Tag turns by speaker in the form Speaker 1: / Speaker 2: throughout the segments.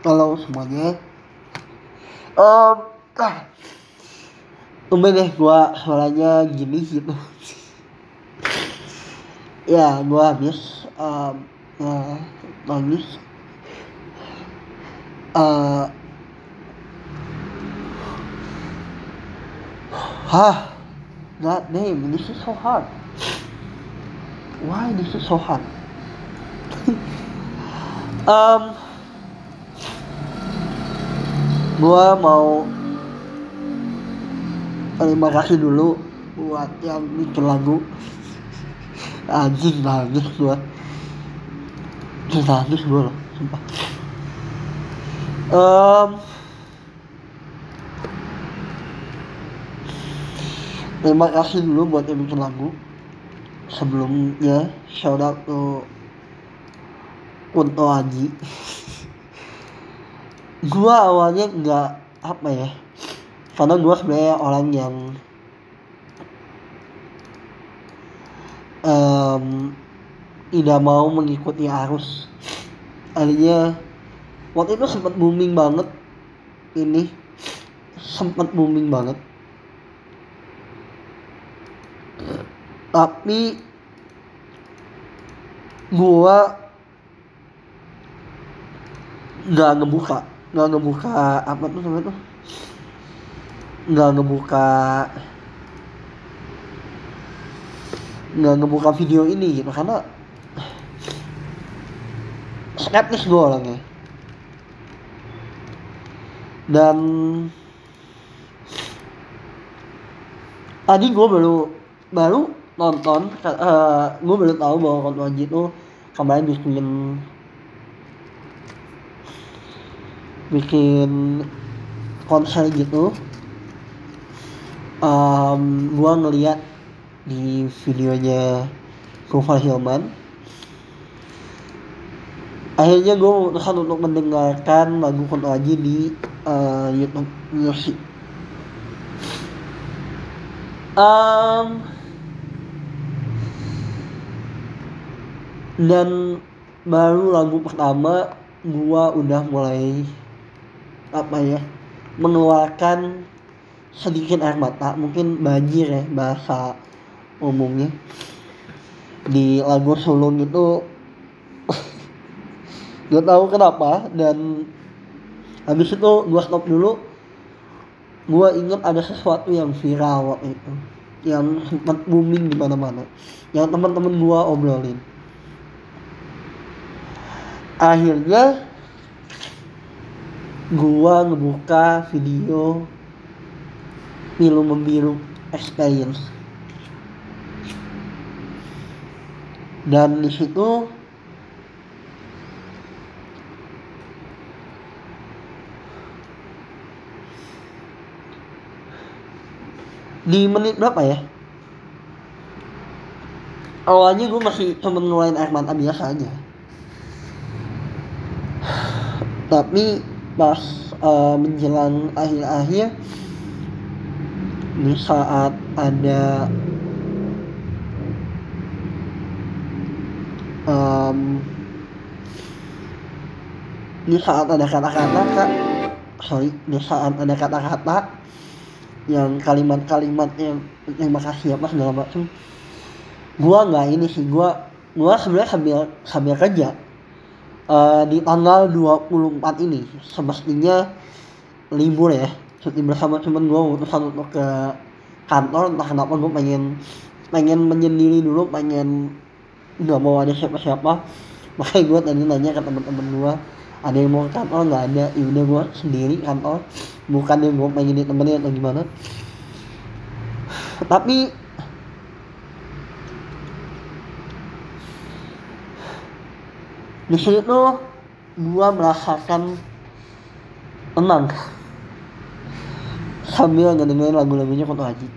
Speaker 1: Halo semuanya. Um, ah, tumben deh gua suaranya gini gitu. ya, gua habis um, uh, nangis. Uh, Hah, God damn, this is so hard. Why this is so hard? um, gua mau terima kasih dulu buat yang bikin lagu. Anjing nangis gua. Nangis gua loh sumpah. Um, terima kasih dulu buat yang bikin lagu. Sebelumnya shout out to Kunto Aji gua awalnya nggak apa ya karena gua sebenarnya orang yang um, tidak mau mengikuti arus. Akhirnya waktu itu sempat booming banget ini sempat booming banget. Tapi gua nggak ngebuka nggak ngebuka apa tuh namanya tuh? Nggak ngebuka nggak ngebuka video ini gitu. Karena skeptis gue orangnya. Dan tadi gue baru baru nonton uh, eh, gue baru tahu bahwa Konto Aji itu kemarin bikin bikin konser gitu um, gue ngeliat di videonya Gofar Hilman. Akhirnya gue memutuskan untuk mendengarkan lagu Konto Aji di uh, YouTube Music. Um, dan baru lagu pertama gua udah mulai apa ya mengeluarkan sedikit air mata mungkin banjir ya bahasa umumnya. Di lagu sulung itu gak tahu kenapa dan habis itu gua stop dulu. Gua inget ada sesuatu yang viral waktu itu yang sempat booming di mana-mana yang teman-teman gua obrolin. Akhirnya gua ngebuka video pilu membiru experience. Dan di situ di menit berapa ya? Awalnya gue masih cuma ngeluarin air mata biasa aja. Tapi pas uh, menjelang akhir-akhir di saat ada um, di saat ada kata-kata kak. Sorry di saat ada kata-kata yang kalimat-kalimat yang terima kasih apa segala macam. Gua nggak ini sih gua gua sebenarnya sambil sambil kerja uh, di tanggal 24 ini semestinya libur ya. Cuti bersama cuman gue memutuskan untuk ke kantor entah kenapa gue pengen pengen menyendiri dulu pengen nggak mau ada siapa-siapa. Makanya gue tadi nanya ke teman-teman gue ada yang mau ke kantor? Nggak ada. Ya udah gue sendiri kantor. Bukan yang gue pengen ditemenin atau gimana. Tapi di situ gua merasakan tenang. Sambil ngedengerin lagu-lagunya Kunto Haji.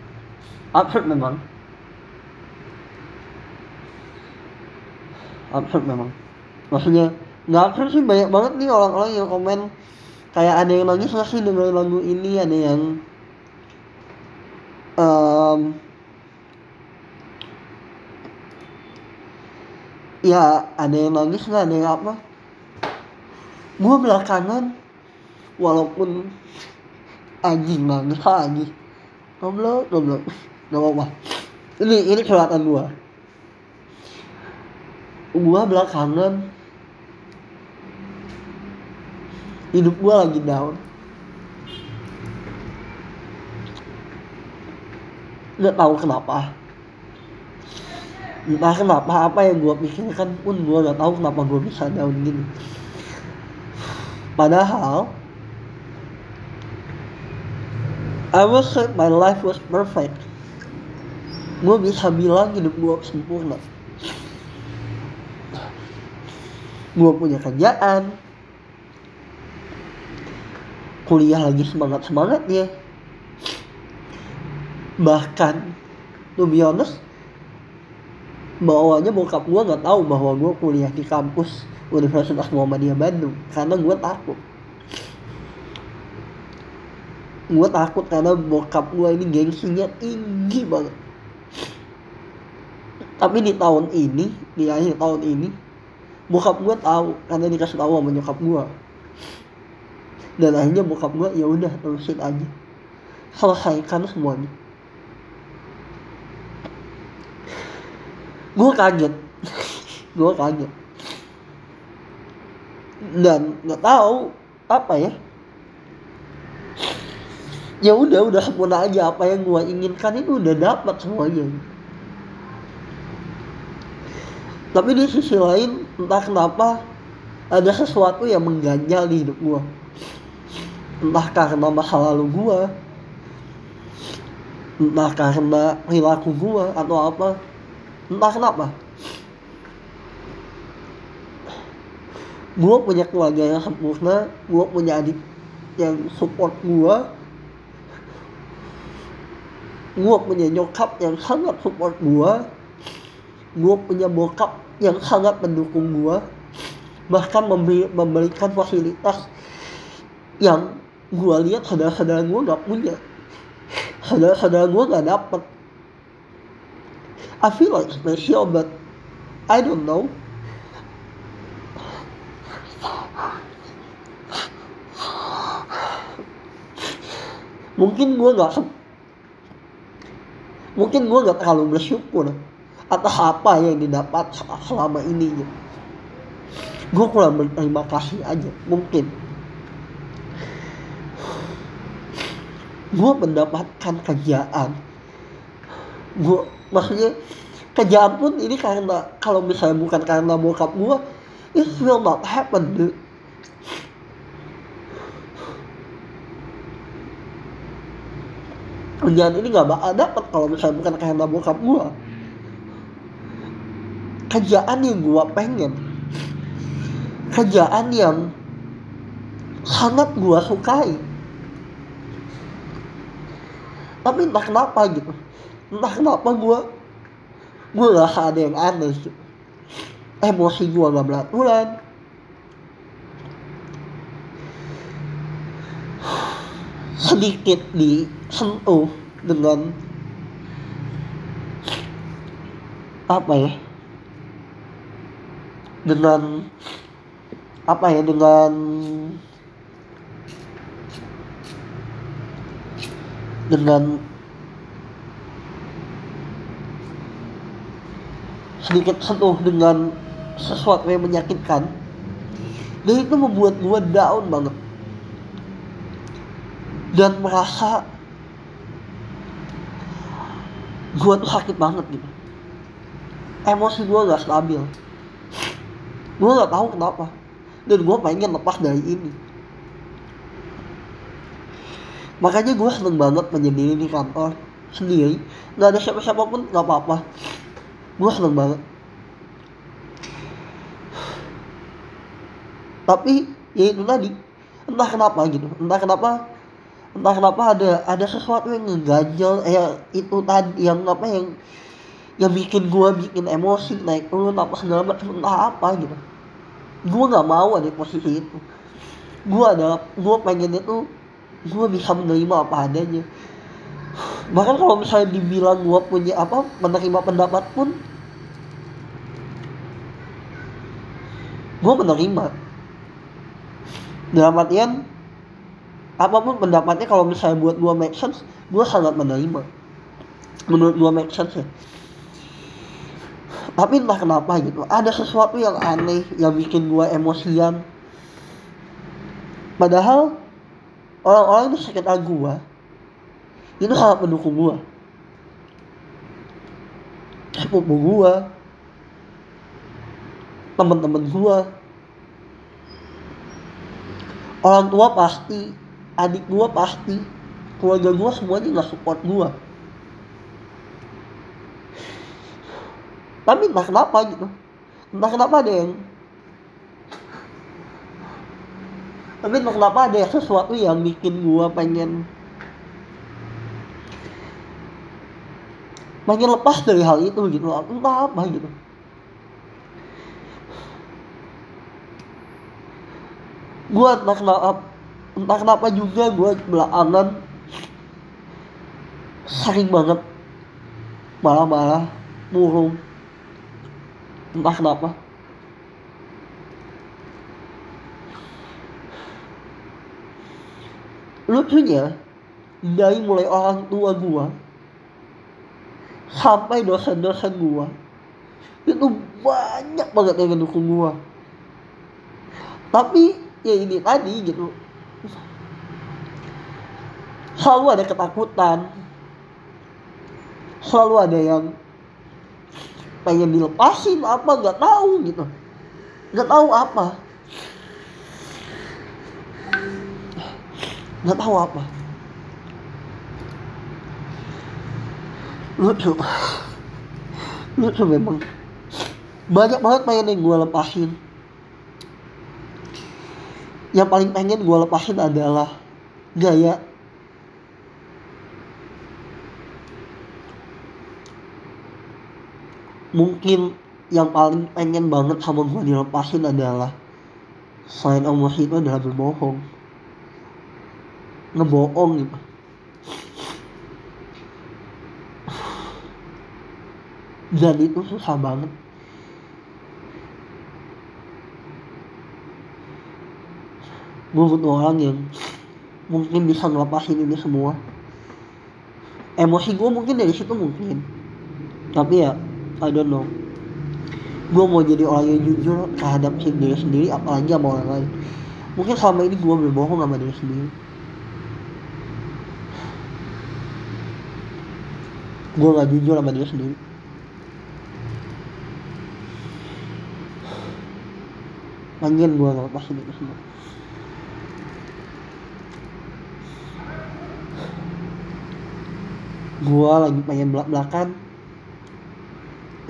Speaker 1: Absurd memang. Absurd memang. Maksudnya nggak absurd sih banyak banget nih orang-orang yang komen kayak ada yang nggak sih dengerin lagu ini ada yang um, ya ada yang nangis nggak ada yang apa? Gue belakangan walaupun anjing banget anjing. Goblok goblok. Gak apa-apa. Ini ini curhatan gue gue belakangan hidup gue lagi down. Nggak tahu kenapa entah kenapa apa yang gue pikirkan pun gue nggak tahu kenapa gue bisa down gini. Padahal I will say my life was perfect. Gue bisa bilang hidup gue sempurna. Gue punya kerjaan. Kuliah lagi semangat semangatnya bahkan to be honest bawahnya bokap gue nggak tahu bahwa gue kuliah di kampus Universitas Muhammadiyah Bandung karena gue takut. Gue takut karena bokap gue ini gengsinya tinggi banget. Tapi di tahun ini di akhir tahun ini bokap gue tahu karena dikasih tahu sama nyokap gue dan akhirnya bokap gue ya udah terusin aja. Selesaikan semuanya gue kaget. Gue kaget. Dan nggak tahu apa ya. Ya udah udah sempurna aja apa yang gue inginkan itu udah dapat semuanya. Tapi di sisi lain entah kenapa ada sesuatu yang mengganjal di hidup gue entah karena masa lalu gue entah karena perilaku gue atau apa entah kenapa. Gue punya keluarga yang sempurna gue punya adik yang support gue gue punya nyokap yang sangat support gue gue punya bokap yang sangat mendukung gue bahkan memberi, memberikan fasilitas yang gue lihat saudara-saudara gue gak punya. Saudara-saudara gue gak dapet I feel like special but I don't know. Mungkin gue gak mungkin gue gak terlalu bersyukur atas apa yang didapat selama ini gue kurang berterima kasih aja mungkin. Gue mendapatkan kerjaan. Gue maksudnya kerjaan pun ini karena kalau misalnya bukan karena bokap gue it will not happen dude. kerjaan ini gak bakal dapet kalau misalnya bukan karena bokap gue kerjaan yang gue pengen kerjaan yang sangat gue sukai. Tapi entah kenapa gitu entah kenapa gue gue rasa ada yang aneh emosi gue gak beraturan. Sedikit disentuh dengan apa ya? Dengan apa ya? Dengan dengan sedikit sentuh dengan sesuatu yang menyakitkan dan itu membuat gue down banget. Dan merasa gue tuh sakit banget gitu. Emosi gue gak stabil. Gue gak tahu kenapa. Dan gue pengen lepas dari ini. Makanya gue seneng banget menyendiri di kantor sendiri. Nggak ada siapa-siapa pun nggak apa-apa seneng banget. Tapi ya itu tadi. Entah kenapa gitu. Entah kenapa entah kenapa ada ada sesuatu yang ngeganjel eh itu tadi yang apa yang yang bikin gue bikin emosi naik turun apa segala macam. Entah apa gitu. Gue nggak mau ada posisi itu. Gue ada gue pengen itu gue bisa menerima apa adanya bahkan kalau misalnya dibilang gue punya apa menerima pendapat pun gue menerima. Dalam artian apa pun pendapatnya kalau misalnya buat gua make sense gua sangat menerima. Menurut gua make sense ya. Tapi entah kenapa gitu ada sesuatu yang aneh yang bikin gua emosian. Padahal orang-orang di sekitar gua itu sangat mendukung gua. Sepupu gua. Teman-teman gua. Orang tua pasti adik gua pasti keluarga gua semuanya nggak support gua. Tapi entah kenapa gitu. Entah kenapa ada yang tapi entah kenapa ada sesuatu yang bikin gua pengen pengen lepas dari hal itu gitu entah apa gitu. Gua entah kenapa entah kenapa juga gua belakangan sering banget marah-marah murung entah kenapa. Lucunya dari mulai orang tua gua sampai dosen-dosen gua. Itu banyak banget yang mendukung gua. Tapi ya ini tadi gitu. Selalu ada ketakutan. Selalu ada yang pengen dilepasin apa nggak tahu gitu. Nggak tahu apa. Nggak tahu apa lucu lucu memang. Banyak banget pengen yang gue lepasin. Yang paling pengen gue lepasin adalah gaya. Mungkin yang paling pengen banget sama gue dilepasin adalah selain Allah itu adalah berbohong. Ngebohong gitu dan itu susah banget. Gue butuh orang yang mungkin bisa ngelepasin ini semua emosi gue mungkin dari situ mungkin. Tapi ya I don't know. Gue mau jadi orang yang jujur terhadap diri sendiri apalagi sama orang lain. Mungkin selama ini gue berbohong sama diri sendiri. Gue gak jujur sama diri sendiri pengen gue ngelepasin itu semua gue lagi pengen belak belakan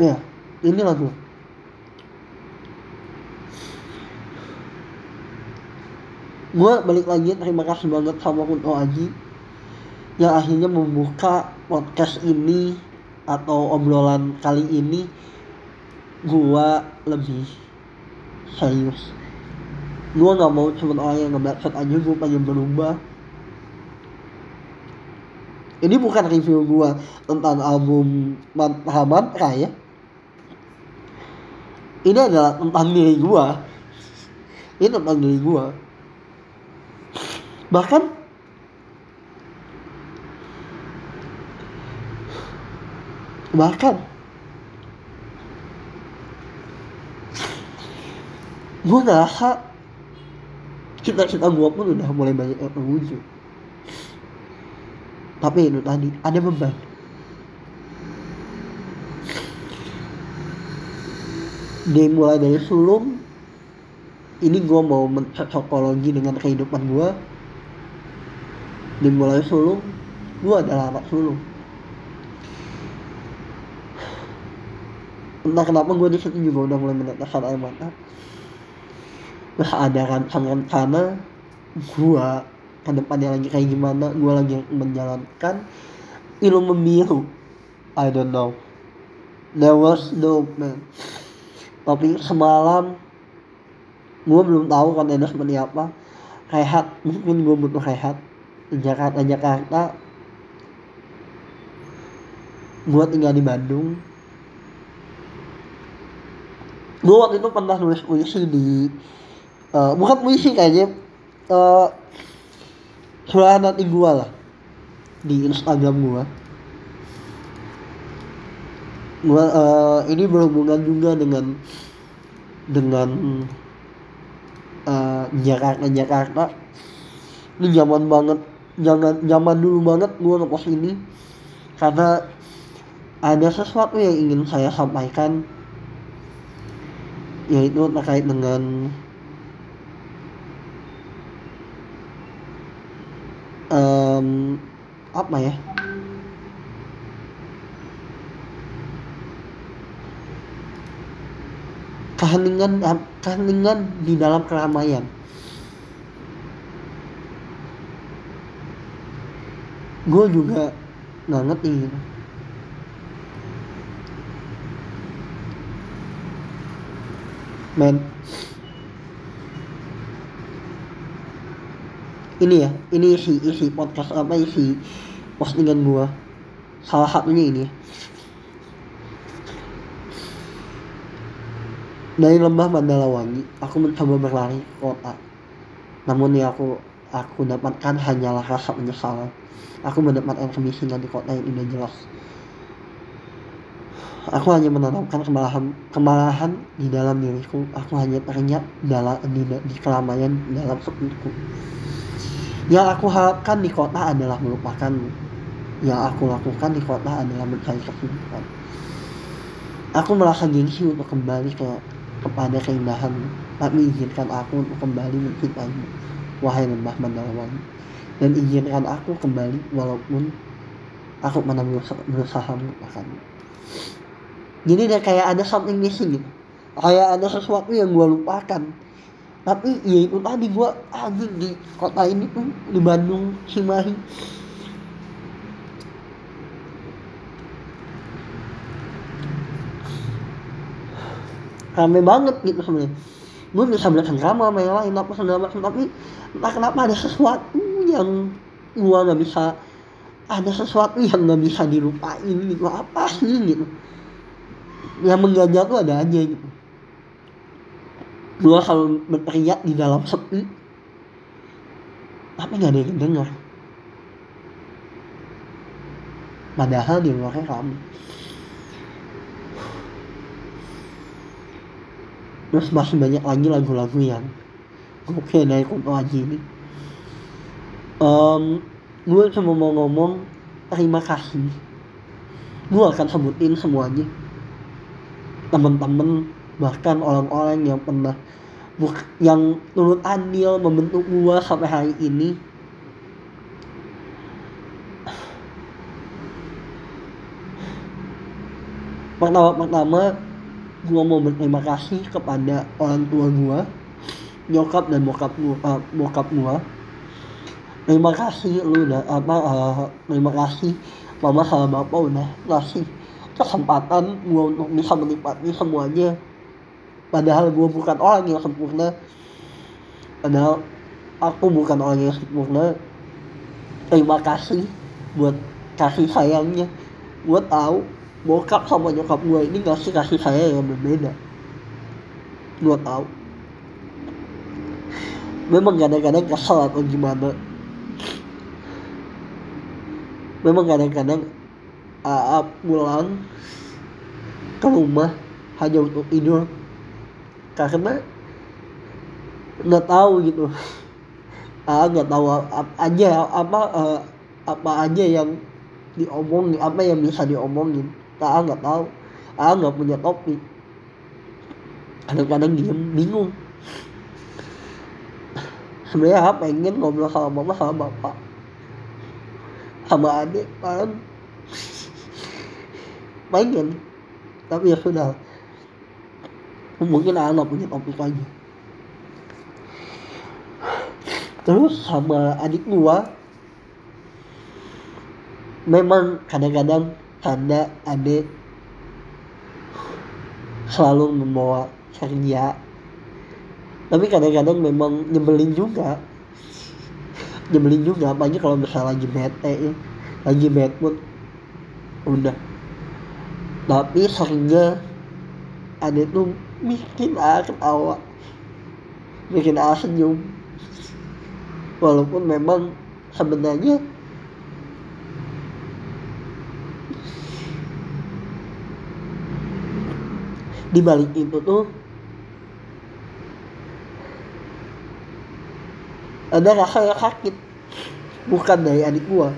Speaker 1: ya ini lagu gue balik lagi terima kasih banget sama Kunto Aji yang akhirnya membuka podcast ini atau obrolan kali ini. Gue lebih serius. Gue nggak mau cuma orang yang ngebacot aja gue pengen berubah. Ini bukan review gue tentang album Mantra ya ini adalah tentang diri gue ini tentang diri gue bahkan bahkan gue ngerasa cita-cita gue pun udah mulai banyak yang terwujud. Tapi itu tadi ada beban. Dimulai dari sulung ini gue mau mencocokologi dengan kehidupan gue dimulai sulung gue adalah anak sulung. Entah kenapa gue di situ juga udah mulai meneteskan air mata terus ada rencana-rencana gue ke depannya lagi kayak gimana gue lagi menjalankan ilmu biru I don't know. There was no man. Tapi semalam gue belum tahu kontennya seperti apa. Rehat mungkin gue butuh rehat. Jakarta Jakarta. Gue tinggal di Bandung. Gue waktu itu pernah nulis puisi di uh, bukan puisi kayaknya uh, curahan nanti gua lah. Di Instagram gua. Gua uh, ini berhubungan juga dengan dengan uh, Jakarta Jakarta. Ini zaman banget jangan zaman dulu banget gua ngepost ini. Karena ada sesuatu yang ingin saya sampaikan yaitu terkait dengan um, apa ya? Keheningan keheningan di dalam keramaian. Gue juga nggak gitu men ini ya ini isi isi podcast apa isi postingan gua. Salah satunya ini dari lembah Mandalawangi aku mencoba berlari ke kota. Namun yang aku aku dapatkan hanyalah rasa penyesalan. Aku mendapatkan kemiskinan di kota yang tidak jelas. Aku hanya menanamkan kemarahan, kemarahan di dalam diriku. Aku hanya teringat dalam di, di keramaian dalam sepiku. Yang aku harapkan di kota adalah melupakan. Yang aku lakukan di kota adalah mencari kesibukan. Aku merasa gengsi untuk kembali ke kepada keindahan, tapi izinkan aku untuk kembali mencintaimu, wahai lembah Mandalawangi. Dan izinkan aku kembali walaupun aku pernah berusaha melupakanmu jadi kayak ada something missing gitu kayak ada sesuatu yang gue lupakan tapi ya itu tadi gue anjing di kota ini tuh di Bandung Cimahi. Rame banget gitu sebenarnya. Gue bisa belajar drama sama yang lain apa segala tapi entah kenapa ada sesuatu yang gue nggak bisa ada sesuatu yang nggak bisa dilupain gitu. Apa sih gitu? Yang mengganjal tuh ada aja gitu gua kalau berteriak di dalam sepi. Tapi nggak ada yang dengar. Padahal di luarnya ramai terus masih banyak lagi lagu-lagu yang oke dari Aji ini. Um, gue cuma mau ngomong terima kasih. Gue akan sebutin semuanya. Teman-teman bahkan orang-orang yang pernah yang turut andil membentuk gua sampai hari ini pertama-pertama gua mau berterima kasih kepada orang tua gua nyokap dan bokap gua uh, bokap gua. Terima kasih lu udah apa uh, terima kasih mama sama bapak udah ngasih kesempatan gue untuk bisa menikmati semuanya padahal gue bukan orang yang sempurna padahal aku bukan orang yang sempurna terima kasih buat kasih sayangnya. Gue tahu bokap sama nyokap gue ini ngasih kasih sayang yang berbeda. Gue tahu. Memang kadang-kadang kesel atau gimana. Memang kadang-kadang AA pulang ke rumah hanya untuk tidur karena nggak tahu gitu. AA nggak tahu apa aja apa uh, apa aja yang diomongin apa yang bisa diomongin. AA nggak tahu. AA nggak punya topik. Kadang-kadang diem bingung. Sebenarnya apa pengen ngobrol sama mama sama bapak. Sama adik kan. Pengen. Tapi ya sudah mungkin anak punya topik lagi terus sama adik gua memang kadang-kadang ada adik selalu membawa ceria tapi kadang-kadang memang nyebelin juga. Nyebelin juga apalagi kalau misalnya lagi bete ya lagi bad mood. Udah. Tapi seringnya ada tuh bikin aku ketawa bikin A senyum walaupun memang sebenarnya di balik itu tuh ada rasa yang sakit. Bukan dari adik gua.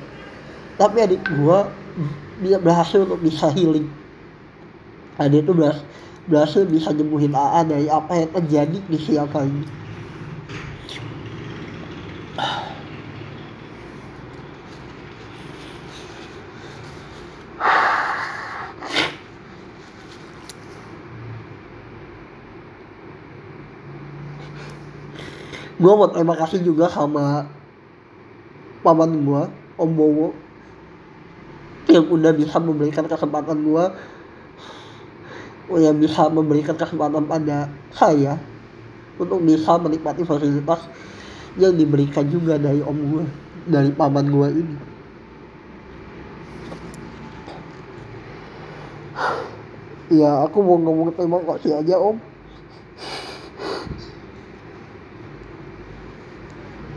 Speaker 1: Tapi adik gua dia berhasil untuk bisa healing. Adik itu berhasil, berhasil bisa nyembuhin AA dari apa yang terjadi di siang hari. Gue mau terima kasih juga sama paman gue Om Bowo yang udah bisa memberikan kesempatan gue yang bisa memberikan kesempatan pada saya untuk bisa menikmati fasilitas yang diberikan juga dari om gue dari paman gue ini. Ya aku mau ngomong terima kasih aja om.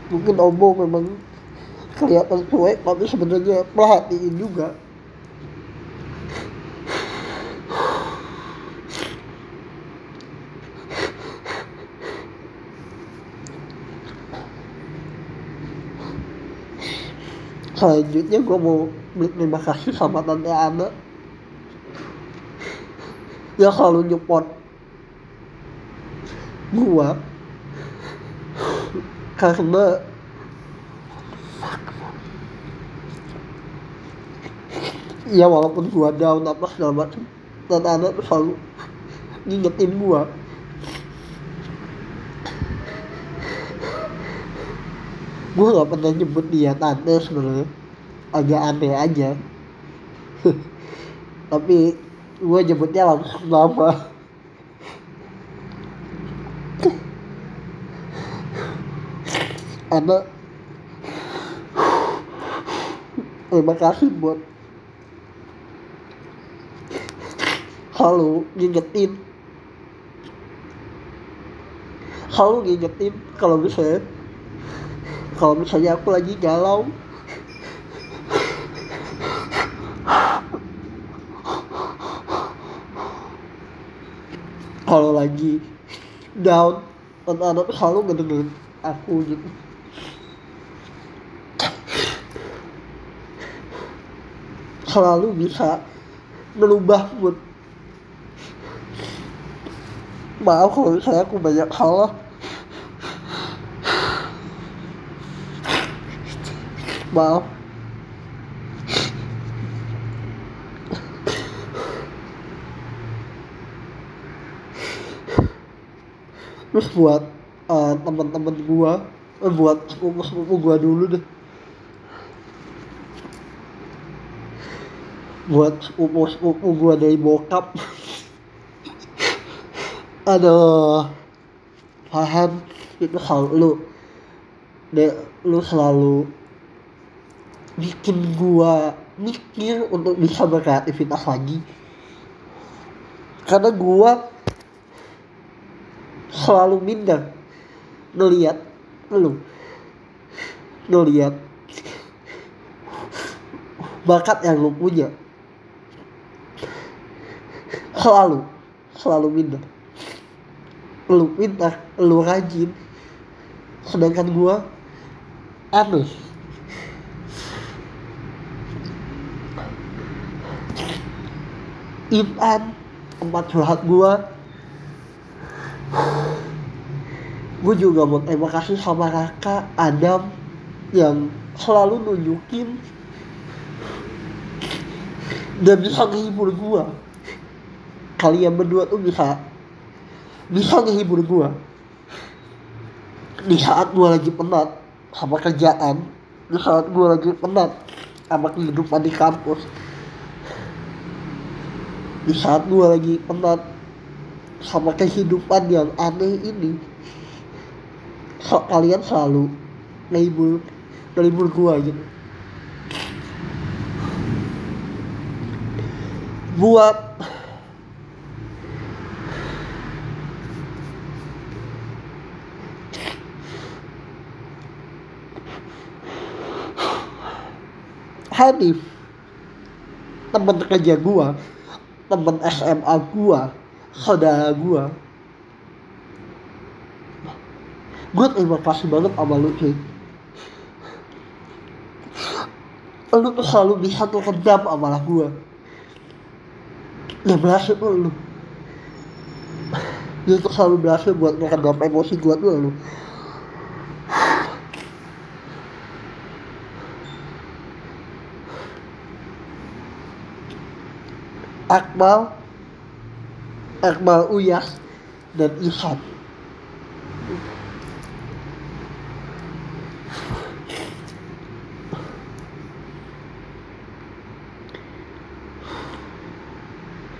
Speaker 1: Mungkin Ombo memang kelihatan cuek tapi sebenarnya perhatiin juga selanjutnya gue mau terima kasih sama tante Ana. Yang selalu nyupport gue karena ya walaupun gua down apa segala macam dan anak tuh selalu ngingetin gua gua gak pernah nyebut dia tante sebenarnya. Agak aneh aja. Tapi gua nyebutnya langsung nama. Anak terima kasih buat selalu ngingetin. Selalu ngingetin kalau misalnya kalau misalnya aku lagi galau. Kalau lagi down anak-anak selalu ngedengerin aku gitu. Selalu bisa merubah mood. Maaf kalau saya aku banyak salah maaf terus buat uh, teman-teman gua eh, buat sepupu-sepupu gua dulu deh. Buat sepupu-sepupu gua dari bokap. Aduh paham itu hal lu. De, lu selalu bikin gua mikir untuk bisa berkreativitas lagi. Karena gua selalu minder ngeliat lu ngeliat bakat yang lu punya. Selalu selalu minder. Lu pintar lu rajin. Sedangkan gua aneh Iman tempat curhat gua. Gue juga mau terima kasih sama Raka Adam yang selalu nunjukin dan bisa menghibur gue kalian berdua tuh bisa bisa menghibur gue di saat gue lagi penat sama kerjaan di saat gue lagi penat sama kehidupan di kampus di saat gue lagi penat. Sama kehidupan yang aneh ini. So, kalian selalu ngibul ngibul gue gitu buat Hanif teman kerja gua temen SMA gua saudara gua. Gua terima kasih banget sama lu cuy. Lu tuh selalu bisa tuh kedap amarah gua. Ya berhasil tuh lu. Dia tuh selalu berhasil buat ngeredam emosi gua tuh lu Akmal Akmal Uyas dan Ihsan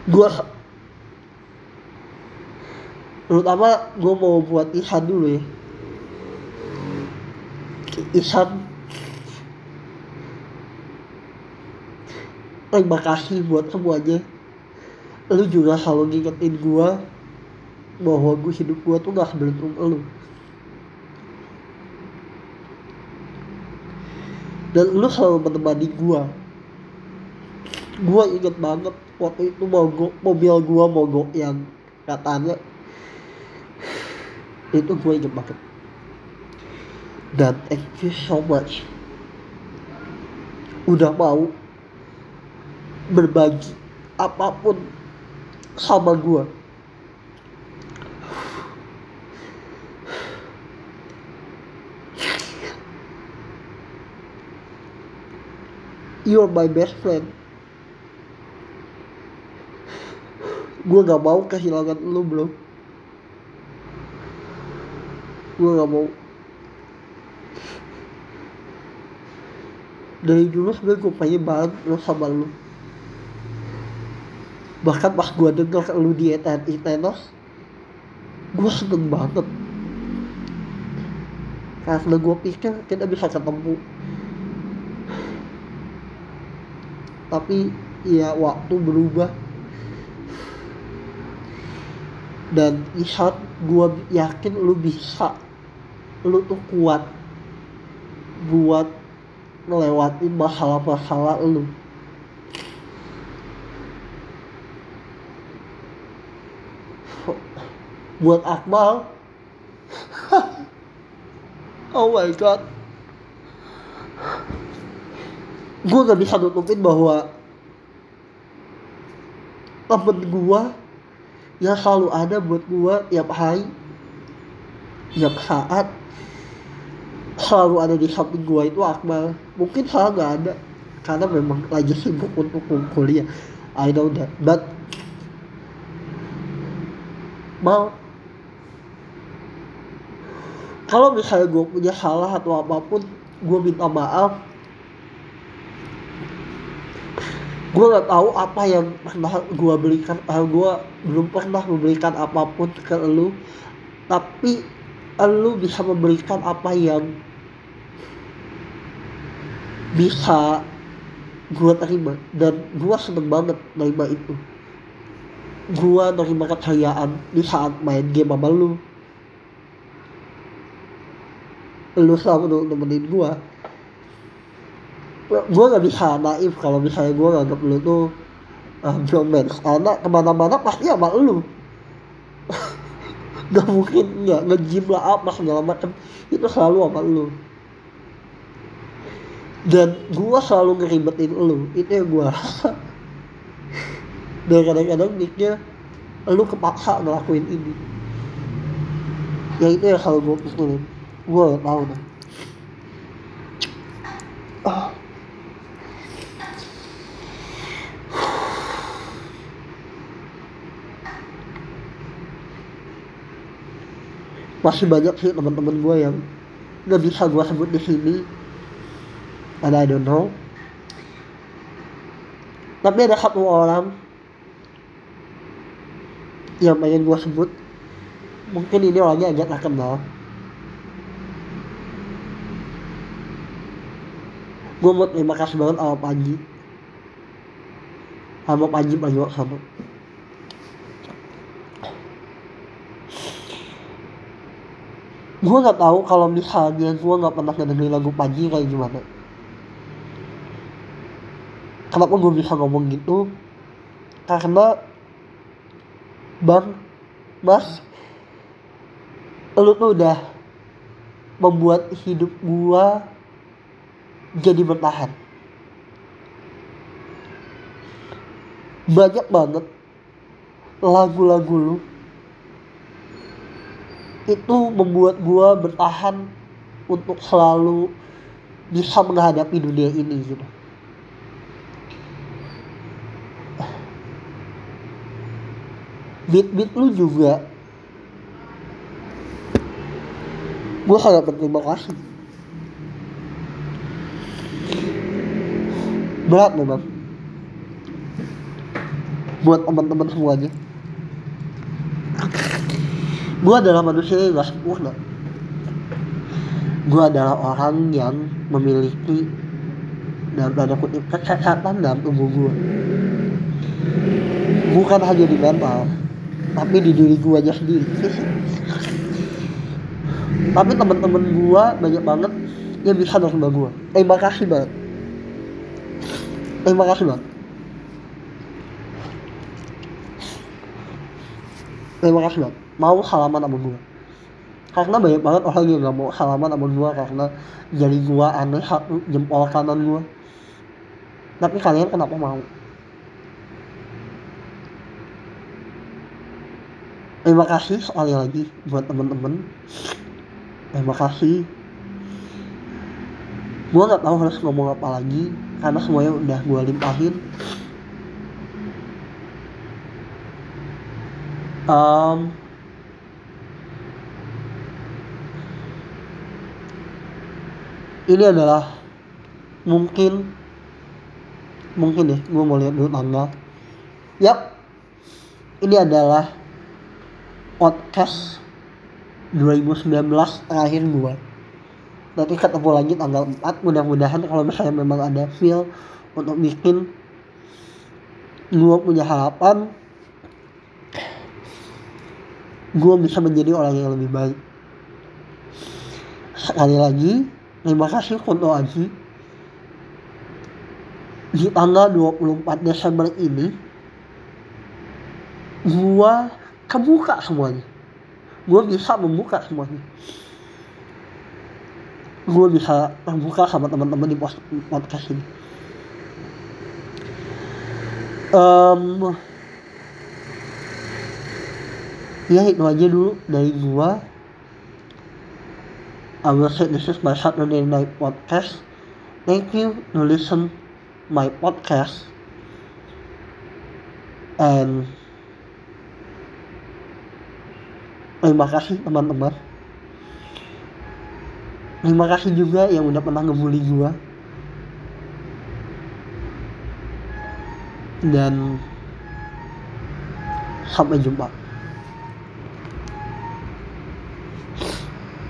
Speaker 1: gua terutama gua mau buat Ihsan dulu ya. Ihsan terima kasih buat semuanya lu juga selalu ngingetin gua bahwa gua hidup gua tuh gak beruntung lu. Dan lu selalu menemani gua. Gua inget banget waktu itu mogok mobil gua mogok yang katanya. Itu gua inget banget. Dan thank you so much. Udah mau berbagi apa pun sama gua You're my best friend. Gue gak mau kehilangan lu bro. Gue gak mau. Dari dulu sebenernya gue pengen banget lu sama lu. Bahkan pas gue denger lu di ETNI Tenos, gue seneng banget. Karena gue pikir kita bisa ketemu. Tapi ya waktu berubah dan Ihsan gue yakin lu bisa lu tuh kuat buat ngelewatin masalah-masalah lu buat Akmal. Oh my god. Gue gak bisa nutupin bahwa temen gue yang selalu ada buat gue tiap hari tiap saat selalu ada di samping gue itu Akmal. Mungkin salah gak ada karena memang lagi sibuk untuk kuliah I know that but mal kalau misalnya gue punya salah atau apa pun gue minta maaf. Gue nggak tahu apa yang pernah gue berikan uh, gue belum pernah memberikan apa pun ke lu. Tapi lu bisa memberikan apa yang bisa gue terima. Dan gue seneng banget terima itu. Gue nerima kecayaan di saat main game sama lu lu selalu nemenin gue gue gak bisa naif kalau misalnya gue nganggap lu tuh uh, bromance karena ke mana-mana pasti sama lu. Gak mungkin nggak nge-gym lah apa segala macam. Itu selalu sama lu. Dan gue selalu ngeribetin lu. Itu yang gue rasa. Dan kadang-kadang nicknya lu kepaksa ngelakuin ini. Ya itu yang selalu gue pikirin gue tau dah ah. masih banyak sih teman-teman gue yang nggak bisa gue sebut di sini. And I don't know. Tapi ada satu orang yang pengen gue sebut. Mungkin ini orangnya agak tak gue mau terima kasih banget sama Panji sama Panji Panji sama gue nggak tahu kalau misalnya gue nggak pernah dengerin lagu Panji kayak gimana. Kenapa gue bisa ngomong gitu? Karena bang mas lu tuh udah membuat hidup gua jadi bertahan. Banyak banget lagu-lagu lu itu membuat gua bertahan untuk selalu bisa menghadapi dunia ini gitu. Beat-beat lu juga gue sangat berterima kasih berat memang buat teman-teman semuanya. Gue adalah manusia yang gak sempurna. Gue adalah orang yang memiliki dalam tanda kutip kesehatan dalam tubuh gue bukan hanya di mental tapi di diri gue aja sendiri. Tapi teman-teman gue banyak banget yang bisa nerima gue terima kasih banget terima kasih banget terima kasih banget mau salaman sama gue karena banyak banget orang yang gak mau salaman sama gue karena jadi gue aneh jempol kanan gue tapi kalian kenapa mau? Terima kasih sekali lagi buat temen-temen. Terima kasih. Gue nggak tahu harus ngomong apa lagi karena semuanya udah gue limpahin. Um, ini adalah mungkin mungkin deh gue mau lihat dulu tanggal. Yap ini adalah podcast 2019 terakhir gue nanti ketemu lagi tanggal 4 mudah-mudahan kalau misalnya memang ada feel untuk bikin gue punya harapan gue bisa menjadi orang yang lebih baik. Sekali lagi terima kasih untuk Aji. Di tanggal 24 Desember ini gue kebuka semuanya. Gue bisa membuka semuanya gue bisa terbuka sama teman-teman di podcast ini. Um, ya itu aja dulu dari gue I will say this is my Saturday night podcast. Thank you to listen my podcast. And terima kasih teman-teman terima kasih juga yang udah pernah ngebully gua. Dan sampai jumpa